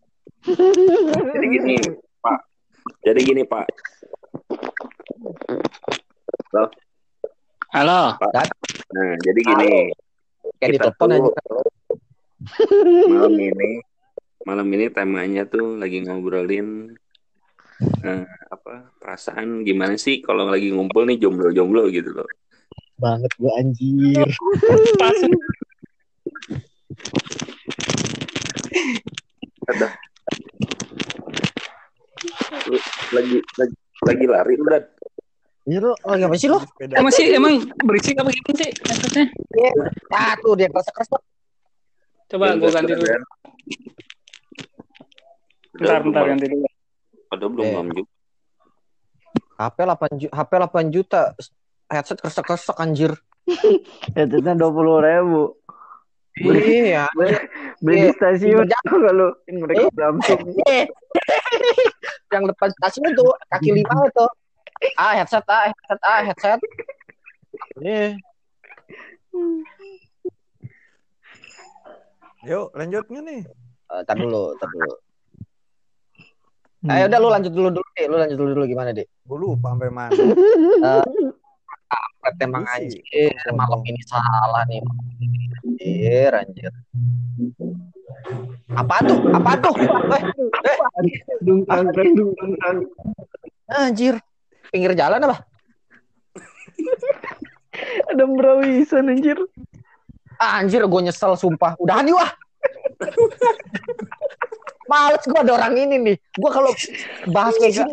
Jadi gini, Pak. Jadi gini, Pak. Halo. Nah, jadi gini, Kayak di Kita telepon tuh- aja. malam ini malam ini temanya tuh lagi ngobrolin eh, apa perasaan gimana sih kalau lagi ngumpul nih jomblo-jomblo gitu loh. Banget gua anjir. Pas. Ada lagi lagi lagi lari udah Iya lu, oh, apa sih lu? sepeda. Emang sih emang berisik apa gimana sih headsetnya? Ah, tuh dia kresek-kresek. Coba gue ganti dulu. Bentar, bentar ganti dulu. Padahal belum Eh. belum juga. HP 8 juta, HP 8 juta. Headset kresek-kresek anjir. Headsetnya dua puluh ribu. Iya. Beli di Iya. stasiun kalau mereka Samsung. Eh. Yang depan stasiun tuh kaki lima itu. Ah, headset, ah, headset, ah, headset. Ini Yuk, lanjutnya nih. Eh, tar dulu, tar dulu. Ayo udah lu lanjut dulu dulu deh, lu lanjut dulu dulu gimana deh? Gue lupa sampai mana. Kampret emang anjir, malam ini salah nih. Anjir, anjir. Apa tuh? Apa tuh? Eh, Dungkang, dungkang. anjir. Pinggir jalan apa? Ada merawisan anjir. Ah, anjir, gue nyesel sumpah. Udahan yuk ah. Males gue ada orang ini nih. Gue kalau bahas kayak gini,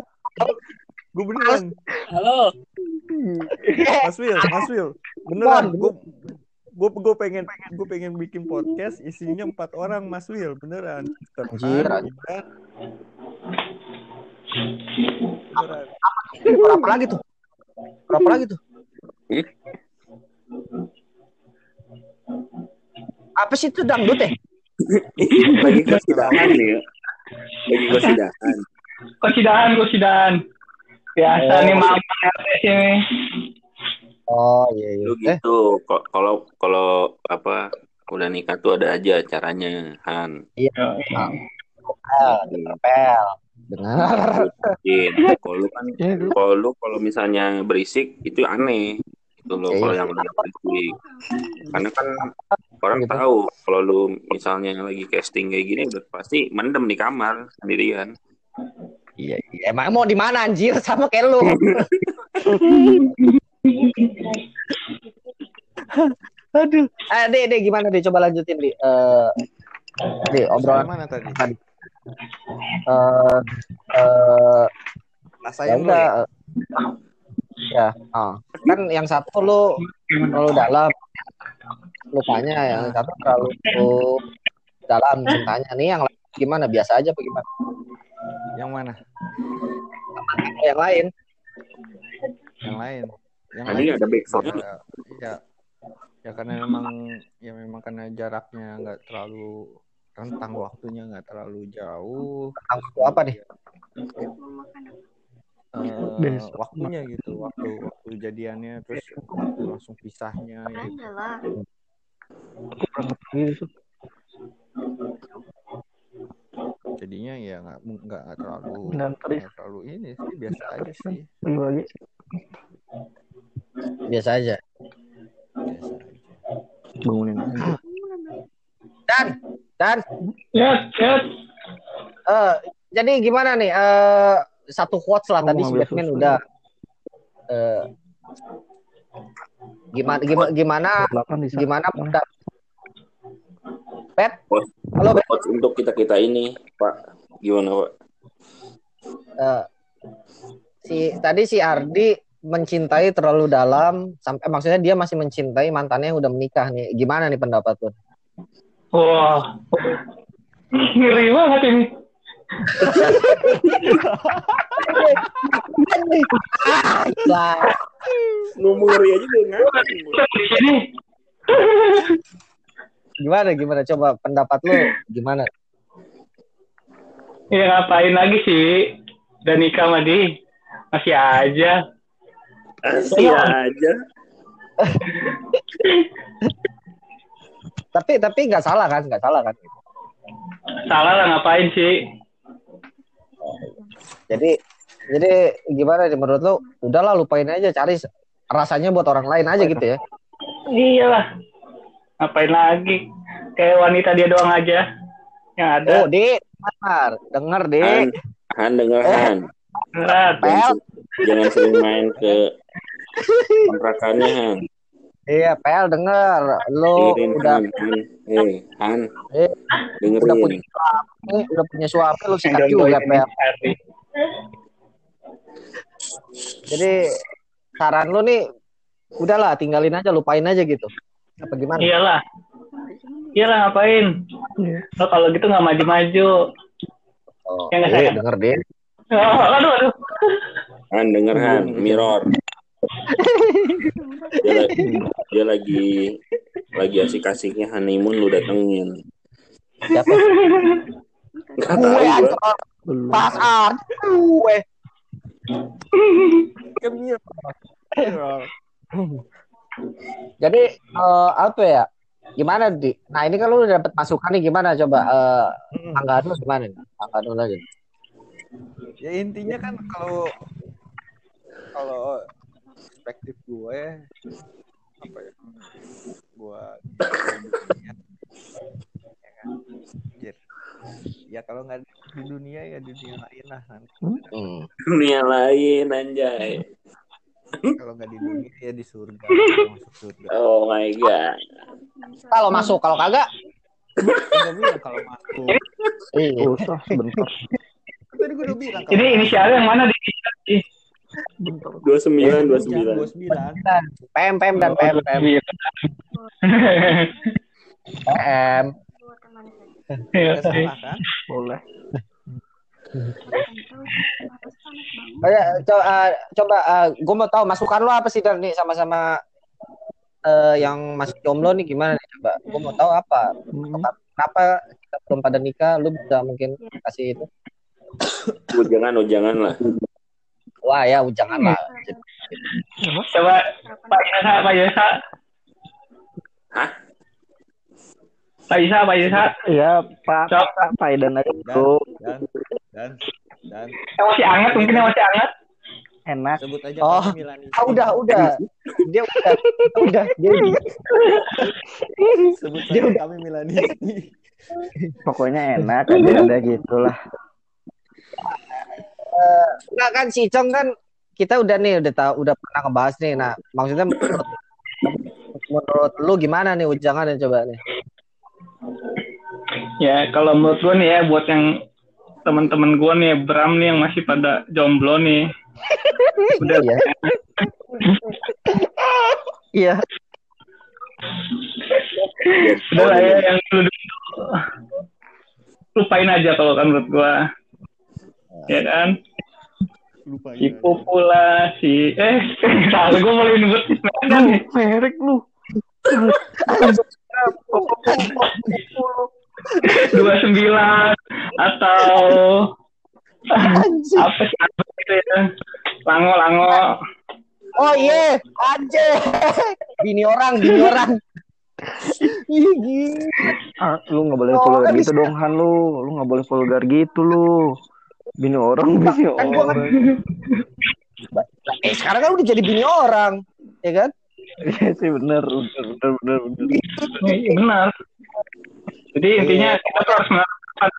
Gue beneran. Halo. Mas Will, Mas Will. Beneran. Gue gue gue pengen gue pengen bikin podcast isinya empat orang Mas Will beneran Anjir, beneran berapa lagi tuh? Berapa lagi tuh? Hmm? Apa sih itu dangdut ya? lagi kesidahan nih ya. Lagi kesidahan. Kosidahan, kosidahan. Biasa Oh. nih maaf RT sini. Oh iya iya. Lu Eh, gitu. Kalau kalau apa udah nikah tuh ada aja caranya, Han. ah, pel. Dengar. Iya. Kalau lu kan Ya, lu- kalau lu kalau misalnya berisik itu aneh. Itu loh Iya, kalau iya. yang lagi berisik. Karena kan orang Gitu. tahu kalau lu misalnya lagi casting kayak gini udah pasti mendem di kamar sendirian. Iya, iya. Emang mau di mana anjir sama kayak lu. Aduh. Eh, Dek, Dek, gimana deh? Coba lanjutin, Dek. Eh, Dek, obrolan mana tadi tadi. Eh, eh, ya Rasain lu udah. ya? Ya, ah. kan yang satu lu terlalu dalam lukanya, yang satu terlalu dalam cintanya. Nih yang lain gimana? Biasa aja apa gimana? yang mana Yang lain. yang lain yang Tadi lain ada sih, backsound-nya ya, ya ya karena memang ya memang karena jaraknya nggak terlalu rentang waktunya nggak terlalu jauh Waktu apa nih? Besok. waktunya gitu waktu waktu jadiannya terus waktu langsung pisahnya ya gitu. Jadinya ya nggak nggak terlalu nggak terlalu ini sih biasa aja sih Biasa aja. biasa aja bangunin aja. Dan, dan, Ya, ya. eh jadi gimana nih? Eh satu quotes lah Kamu tadi si Batman udah. Eh gimana gimana gimana gimana pendapat Pet? Halo, Bet. Untuk kita kita ini, Pak. Gimana, Pak? Eh, si tadi si Ardi mencintai terlalu dalam sampai maksudnya dia masih mencintai mantannya yang udah menikah nih. Gimana nih pendapat lu? Wah. Ngeri banget ini. Ah, lah. Ngomong ngeri aja gue ngakak. Di sini. Gimana gimana coba pendapat lu gimana? Ya ngapain lagi sih? Dan nikah sama di masih aja. Asli aja. Tapi tapi nggak salah kan? Nggak salah kan? Salah lah ngapain sih? Jadi jadi gimana nih menurut lu? Udahlah lupain aja cari rasanya buat orang lain aja gitu ya. Iyalah. Ngapain lagi? Kayak wanita dia doang aja yang ada. Oh, Dik, denger, denger, Dik. Han, Han denger Han. Berat. Pel, Jangan sering main ke kontrakannya Han. Iya, Pel denger. Lu Dengerin udah Han. Han. Eh, udah punya Dengerin. suami, udah punya suami lu sikat juga, Pel. Harry. Jadi saran lu nih udahlah tinggalin aja, lupain aja gitu. Apa gimana? Iyalah. Iyalah ngapain? Lo kalau gitu nggak maju-maju. Oh, Ya, sayang. denger, Dik. Oh, aduh, aduh. Han denger Han. Mirror. Dia, la- dia lagi lagi asik-asiknya honeymoon lu datengin. Siapa? Enggak tahu Gue pas gue. Jadi eh, apa ya? Gimana di? Nah ini lu udah dapet masukan nih gimana coba eh tanggapan lu gimana nih? Tanggapan lu lagi. ya intinya kan kalau kalau perspektif gue apa ya buat dunia ya kan Anjir. ya kalau nggak di dunia ya di dunia lain lah nanti Hmm. Dunia lain anjay. kalau nggak di dunia ya di surga masuk surga Oh my god. Kalau masuk, kalau kagak, bilang kalau masuk iya. Usah bentar. tadi gue udah bilang Ini inisialnya yang mana di? Dua sembilan, dua sembilan. dua sembilan PM, PM dan PM, PM, PM. Boleh. Oh, ya, coba, coba gue mau tahu masukan lu apa sih dan nih sama-sama eh, yang masih jomblo nih gimana nih coba? Gue mau tahu apa? Kenapa kita belum pada nikah? Lu bisa mungkin kasih itu? Ujangan, ujangan lah. Wah ya, jangan lah. Coba Pak Yesa, Pak Yesa. Hah? Pak Yesa, Pak Yesa. Ya, Pak, Cok. Pak Paidan aja dulu. dan dan dan Yang masih hangat, mungkin yang masih hangat. Enak. sebut aja Oh. Milani Ah, udah, udah. Dia udah, udah. Dia sebut Dia saja kami Milani Pokoknya enak aja ada gitulah. Enggak kan si Cong kan kita udah nih udah tahu udah pernah ngebahas nih. Nah, maksudnya menurut, menurut lu gimana nih ujangan ya coba nih? Ya, kalau menurut gue nih ya, buat yang teman-teman gue nih, Bram nih yang masih pada jomblo nih. Udah, Iya. Iya. udah lah ya yang dulu lupain aja kalau kan menurut gue. Ya kan? lupa Si Pupula, si... Eh, salah gue boleh nyebut. Merek lu. dua sembilan atau apa sih apa gitu ya lango lango Oh iya, anjir. Bini orang, bini orang. Ah, lu nggak boleh Oh, vulgar gitu dong Han lu. Lu nggak boleh vulgar gitu lu. Bini orang, bini Kan gua kan- orang. Eh, sekarang kan udah jadi bini orang, ya kan? Iya sih bener, bener, bener, bener, bener. Iya, benar jadi intinya kita tuh harus melakukan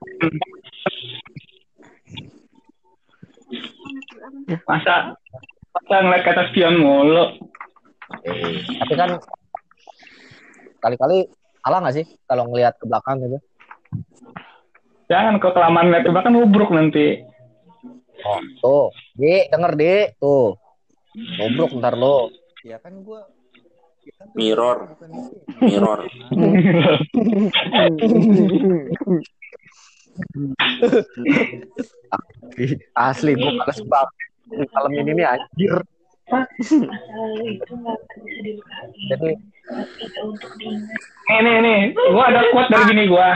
masa masa ngeliat kata spion mulu Tapi kan kali-kali salah nggak sih kalau ngelihat ke belakang gitu? Jangan kok kelamaan ke belakang nubruk nanti Oh, tuh, Di, denger Di, tuh. Goblok ntar lo. ya kan gue Mirror. Mirror. Asli gue males banget. Malam ini nih anjir. Jadi. Nih, nih, nih. Gua ada quote dari gini gua.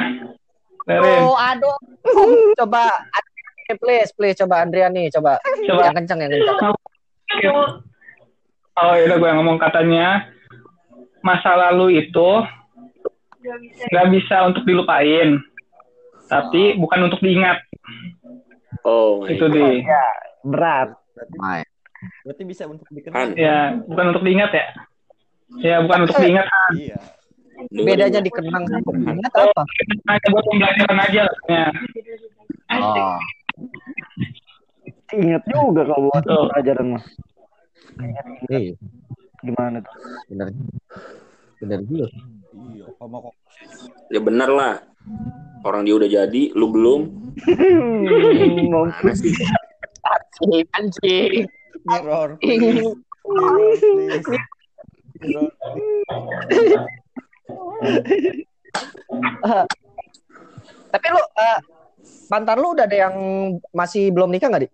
Oh, aduh. Coba Andrian, please, please coba Andrian nih, coba. Coba. Yang kencang, yang kencang. Oh, ya udah gue ngomong katanya masa lalu itu Nggak bisa bisa untuk dilupain, tapi bukan untuk diingat. Oh, my Itu God. di, Berat. Berarti, berarti bisa untuk Han. dikenal. ya bukan untuk diingat ya. Ya bukan untuk diingat. Iya. Bedanya dikenang sama ingat apa? Hanya buat pembelajaran aja. Ya. Oh, Ingat juga kalau buat Betul. pelajaran mah. iya, Gimana tuh? benar. Benar juga. Iya. Sama kok. Ya bener lah. Orang dia udah jadi, lu belum. Mampus. Anjing, anjing. Mirror. Mirror, please. Mirror, please. Tapi lu eh, mantan lu udah ada yang masih belum nikah nggak, Di?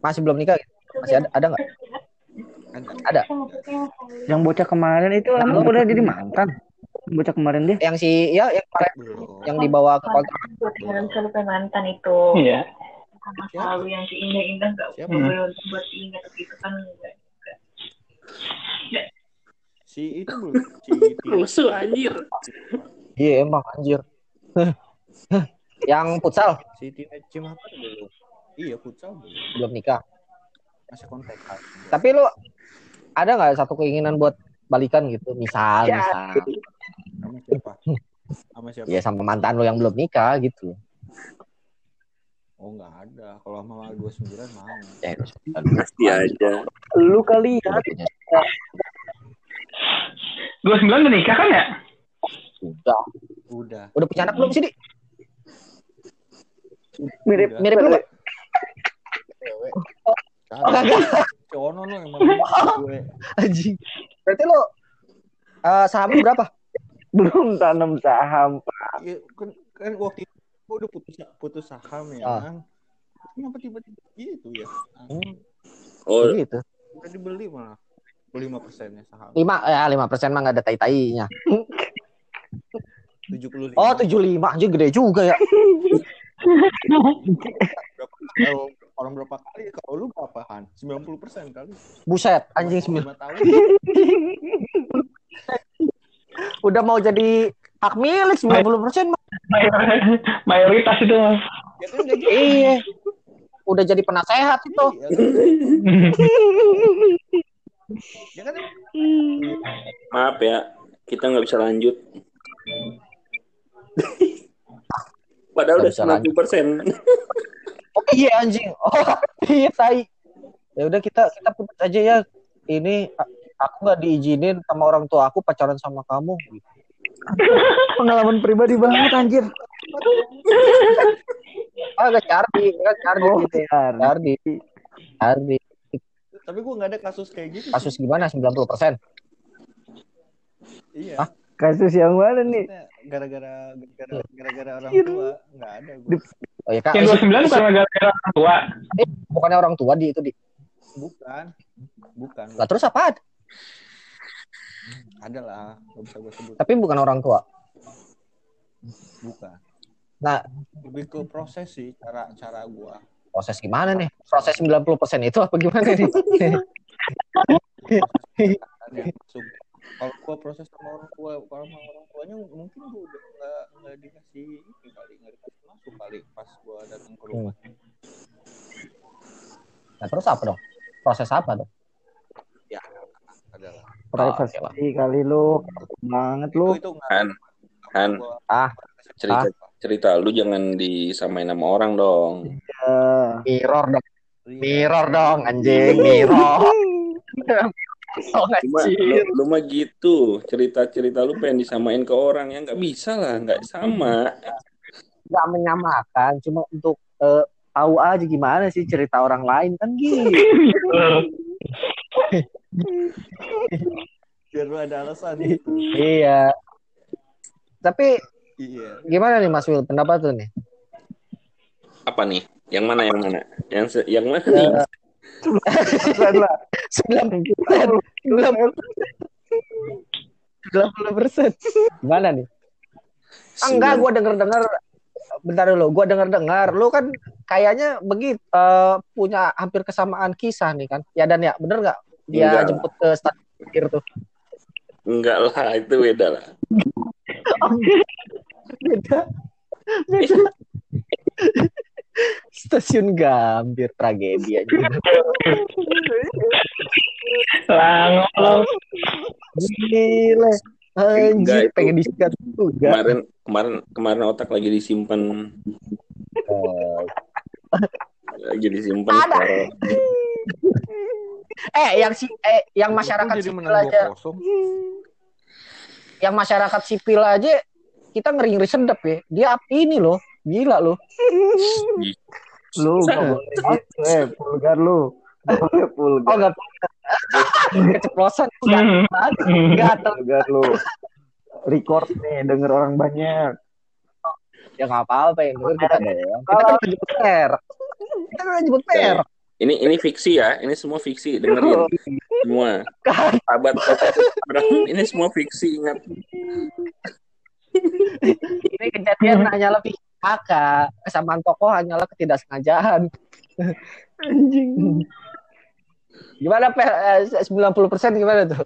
Masih belum nikah? gitu? Masih ada ada nggak? Ada. Yang bocah kemarin itu emang udah jadi mantan. Bocah kemarin dia. Yang si ya yang kemarin Belum. yang dibawa ke jangan sampai mantan itu Iya. masa lalu yang indah-indah nggak boleh untuk buat diingat gitu kan enggak Si itu belum. Si. Rusuh anjir. Iya emang anjir. yang futsal Si Tina Cimapak belum. Iya, futsal belum. belum nikah. Masih kontak. Tapi lu ada nggak satu keinginan buat balikan gitu? Misal, Ya. misal. sama siapa? Sama siapa? Ya sama mantan lu yang belum nikah gitu. Oh, nggak ada. Kalau sama 29 mau. Ya, Pasti aja. Lu kali ya. Dua sembilan udah nikah kan ya? Udah. Udah. Udah punya anak belum sih, Di? Mirip Udah. Mirip lu. Oh, Kagak. Si Ono lu emang gue. Anjing. Berarti lu eh saham berapa? belum tanam saham. Iya, kan, kan waktu itu gue udah putus putus saham ya. Ah. Kan? Kenapa tiba-tiba gitu ya? Hmm, Oh, gitu. Udah dibeli malah. 5 persennya saham. Lima ya lima persen mah nggak ada tai-tainya. 75. Oh tujuh lima anjir gede juga ya. Berapa, kalau orang berapa kali? Kalau lu berapa Han? 90 persen kali. Buset anjing sembilan. 5 tahun. Udah mau jadi hak milik 90 persen mah. Mayor- Mayoritas itu. Ya kan udah gitu. Iya. Udah jadi penasehat itu. Iya, kan? Ya kan maaf ya. Kita nggak bisa lanjut. Padahal Nggak udah 90 persen. Oh iya anjing. Oh iya tai. Ya udah kita kita putus aja ya. Ini aku nggak diizinin sama orang tua aku pacaran sama kamu. Pengalaman pribadi banget anjir. Ah gak Cardi, gak Cardi Oh, gitu. ya. Cardi. Cardi. Cardi. Tapi gue nggak ada kasus kayak gitu. sih. Kasus gimana? 90 persen. Iya. Hah? Kasus yang mana nih? Gara-gara gara- gara-gara orang tua nggak ada gue. Oh iya kak. Yang dua sembilan bukan gara-gara orang tua. Eh, bukannya orang tua di itu di. Bukan. Bukan. Lah terus apa? Ada lah. Gak bisa gue sebut. Tapi bukan orang tua. Bukan. Nah, Lebih ke proses sih cara cara gue. Proses gimana nih? Proses 90 persen itu apa gimana nih? Kalau gue proses sama orang tua, kalau sama orang tuanya mungkin gue udah nggak nggak dikasih ini kali nggak dikasih masuk kali pas gue datang ke rumah. Nah terus apa dong? Proses apa dong? Ya adalah. Privasi oke lah. kali lu. Banget lu. Itu itu. Han, Han, gua- Ah, cerita cerita lu jangan disamain sama orang dong. Ya. mirror dong. Iya. Mirror dong anjing, mirror. Oh Cuma lu, lu mah gitu, cerita-cerita lu pengen disamain ke orang yang nggak bisa lah, nggak sama. Gak menyamakan, cuma untuk eh, tahu aja gimana sih cerita orang lain kan gitu. Biar lu ada alasan gitu. iya. Tapi Iya. gimana nih Mas Wil pendapat tuh nih? Apa nih? Yang mana yang mana? Yang se- yang mana nih? Persen lah. sembilan sembilan sembilan puluh persen gimana nih Ah, enggak gue denger dengar bentar dulu gue denger dengar lu kan kayaknya begitu eh, punya hampir kesamaan kisah nih kan ya dan ya bener nggak dia Enggak. jemput ke stasiun akhir tuh Enggak lah, itu beda lah. beda beda stasiun Gambir tragedi aja Lah, ngolong. gile anjir pengen disikat juga Kemarin kemarin kemarin otak lagi disimpan lagi disimpan. Ada. Eh yang si eh yang masyarakat sipil aja 2-0. yang masyarakat sipil aja kita ngeri ngeri sedap ya dia ini loh gila loh Lu gak boleh. Gitu, eh, pulgar lu. Gak boleh oh pulgar. nggak keceplosan. Hmm. nggak gatel Pulgar lu. Record nih, denger orang banyak. ya nggak apa apa yang denger kita kita kan jemput per. Kita kan jemput per. Ini ini fiksi ya, ini semua fiksi dengerin. Semua. Sahabat orang ini semua fiksi ingat. ini kejadian hanyalah pihak kakak kesamaan tokoh hanyalah ketidaksengajaan Anjing. gimana per eh, 90% gimana tuh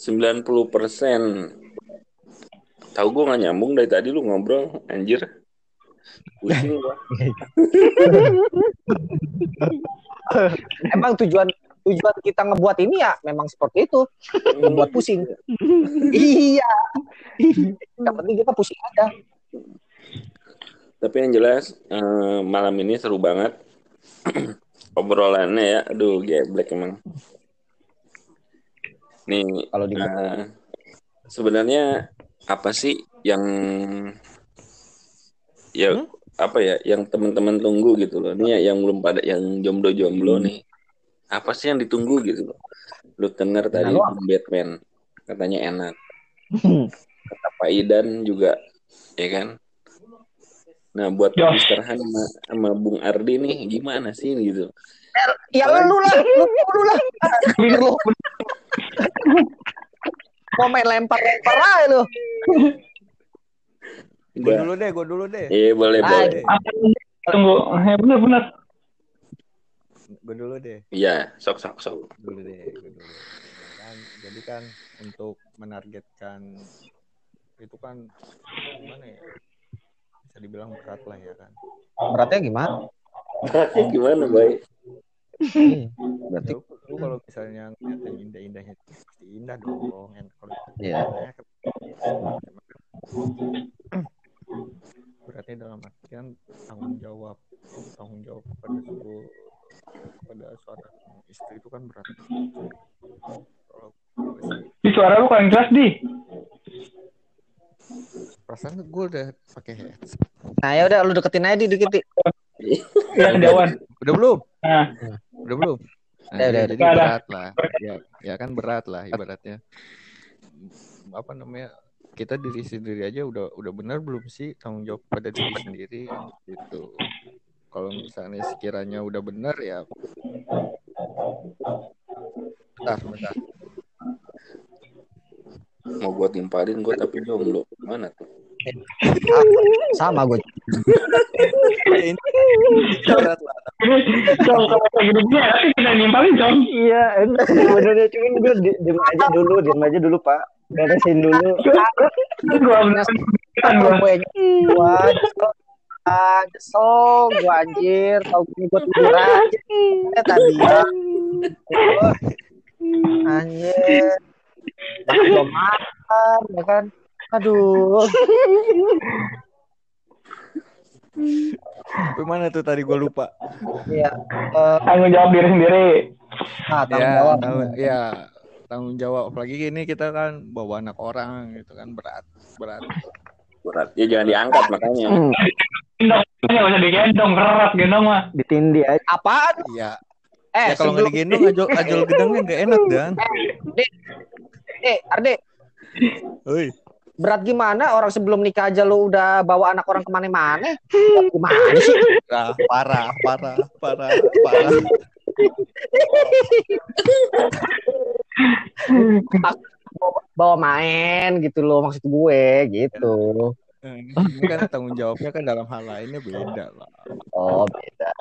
90 persen. Tahu gue nggak nyambung dari tadi lu ngobrol, anjir. Pusing gua. emang tujuan tujuan kita ngebuat ini ya memang seperti itu membuat pusing iya yang penting kita pusing aja Tapi yang jelas eh, malam ini seru banget. Obrolannya ya, aduh geblek emang. Nih, kalau di eh, sebenarnya apa sih yang ya apa ya yang teman-teman tunggu gitu loh. Ini ya yang belum pada yang jomblo-jomblo nih. Apa sih yang ditunggu gitu loh. Lu denger tadi lu Batman katanya enak. Kata Pak Idan juga ya kan. Nah buat Josh. Mr. Han sama, sama Bung Ardi nih gimana sih gitu. ya lu lah lu, lu lah lu mau main lempar lempar aja lu Gue dulu deh, gue dulu deh. Iya boleh Ah, boleh. Apa? Tunggu, eh, bener-bener. Gue dulu deh. Iya sok sok sok. dulu deh, gue dulu. Kan, jadi kan untuk menargetkan itu kan gimana ya? Bisa dibilang berat lah ya kan. beratnya gimana Beratnya gimana baik? berarti Lu, lu kalau misalnya ngeliat yang indah-indahnya itu pasti indah dong. En- Kalau Iya. kan- beratnya dalam artian tanggung jawab tanggung jawab pada sebuah pada seorang istri itu kan berat. Di suara lu kurang jelas, Di. perasaan gue udah pakai headset. nah ya udah lu deketin aja di dikit Di. Ya. Udah belum? Nah, Udah belum? Nah, Udah, iya, udah, jadi udah. berat lah. Ya, ya kan berat lah ibaratnya. Apa namanya? Kita diri sendiri aja udah udah benar belum sih tanggung jawab pada diri sendiri gitu. Kalau misalnya sekiranya udah benar ya bentar, bentar. Mau gua timpalin gua tapi jomblo. Mana tuh? sama gue ini berat lah. Cong, kalau dia nanti kita nimpalin, Cong. Iya, sebenarnya cuman gue di, diem aja dulu, diem aja dulu Pak. Beresin dulu. Gua bener gua. gue gua nyesel ah nyesel gua anjir. Tau gini gua tidur aja. Eh tadi ya. Anjir. Belum makan ya kan? Aduh. Sampai mana tuh tadi gue lupa. ya eh, Tanggung jawab diri sendiri. nah tanggung ya, jawab. tahu- ya tanggung jawab. Apalagi gini kita kan bawa anak orang gitu kan berat berat Berat. Ya jangan diangkat makanya. Gendong, nggak usah digendong, kerat gendong mah. Ditindih aja. apaan iya eh ya kalau nggak digendong ajol ajol gedangnya nggak enak dan eh Arde Oi. berat gimana orang sebelum nikah aja lu udah bawa anak orang ke mana-mana Berat gimana sih Ah, parah, parah, parah, parah. bawa main gitu loh maksud gue gitu. Ini kan tanggung jawabnya kan dalam hal lainnya beda lah. oh beda.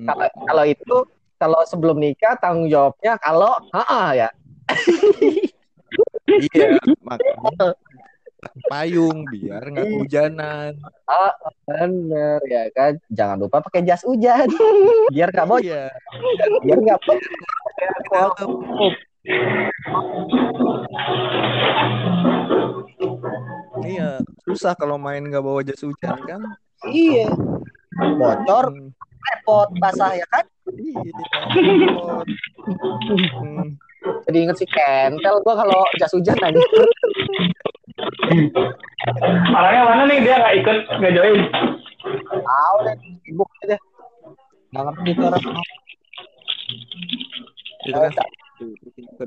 Hmm. kalau kalau itu kalau sebelum nikah tanggung jawabnya kalau ha ya. Iya, makanya payung biar nggak kehujanan. bener ya kan? Jangan lupa pakai jas hujan. Biar nggak bocor. Iya. biar nggak bocor Iya, susah kalau main nggak bawa jas hujan kan. iya bocor Hmm, repot basah ya kan Iya. Hmm. jadi inget si kentel gua kalau jas hujan aja Orangnya mana nih dia nggak ikut nggak join? tahu deh sibuk aja nggak ngerti itu orang Itu kan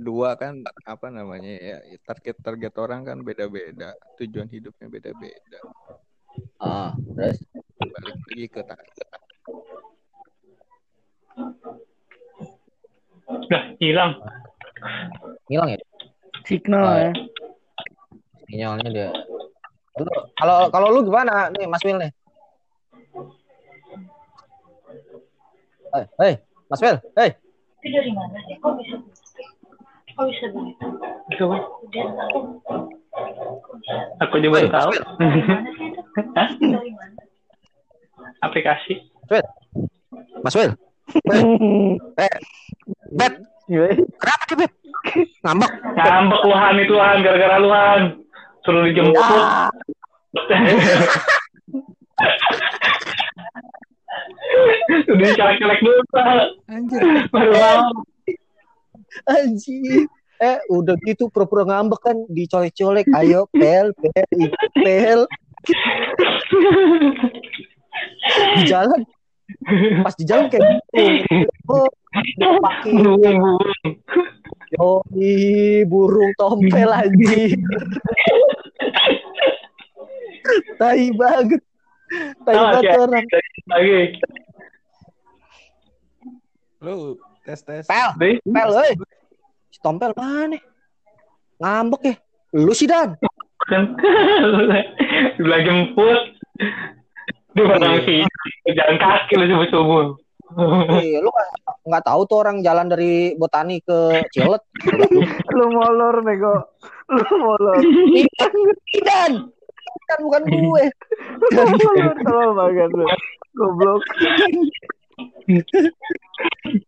kedua kan apa namanya ya target target orang kan beda-beda tujuan hidupnya beda-beda. Ah terus? Balik lagi ke target. Udah hilang. hilang ya? Signal Oh, ya. sinyalnya dia. Kalau kalau lu gimana nih Mas Wil nih? Hei, hei, Mas Wil, hei, Itu dari mana sih? Kok bisa Kok bisa begitu? Coba. Udah? Aku juga Woi, tahu. Dari mana? Aplikasi. Mas Wil, Bet, kenapa sih Bet? Ngambek. Ngambek luhan itu luhan gara-gara luhan. Suruh dijemput. Ah, Udah dicolek-colek dulu. Pak. anjir Baru mau. Anjir. Eh, udah gitu pura-pura ngambek kan dicolek-colek. Ayo, pel, pel, pel. Di jalan. Pas di jalan kayak gitu. Oh, pakai Yoi, burung tompel anjing. Tai banget. Tai banget orang. Lagi. lu tes tes Pel, pel, euy. Si tompel mana? Ngambek ya. Lu sih Dan. sebelah jemput di padang sih jalan kaki lu subuh subuh Iya, lu nggak nggak tahu tuh orang jalan dari Botani ke Cilet. Lu molor nego. Lu molor. Dan. Kan bukan gue. Lu tolol banget lu. Goblok.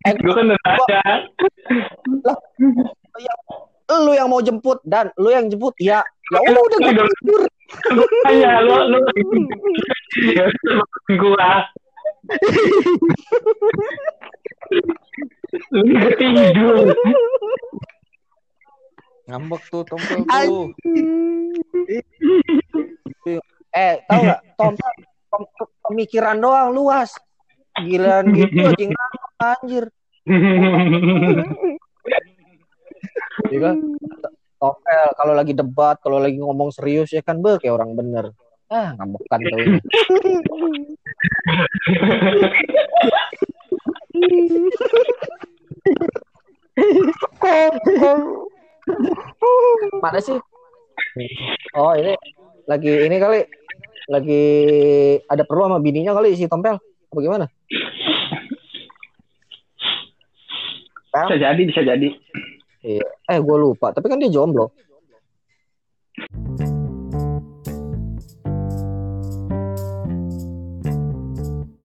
Eh, gue kan udah ada lu yang mau jemput dan lu yang jemput ya. Ya udah gue Udah. tidur. Tanya lu lu gua lu tidur ngambek tuh tompel tuh. Eh, tahu nggak? Tompel pem- pemikiran doang luas. Gilaan gitu anjing anjir. Iya kan? Tompel kalau lagi debat, kalau lagi ngomong serius ya kan be kayak orang bener. Ah, ngambekan tuh. Mana sih? Oh, ini lagi ini kali lagi ada perlu sama bininya kali si Tompel. Bagaimana? Bisa jadi, bisa jadi. Iya. Eh, gue lupa. Tapi kan dia jomblo. Thank you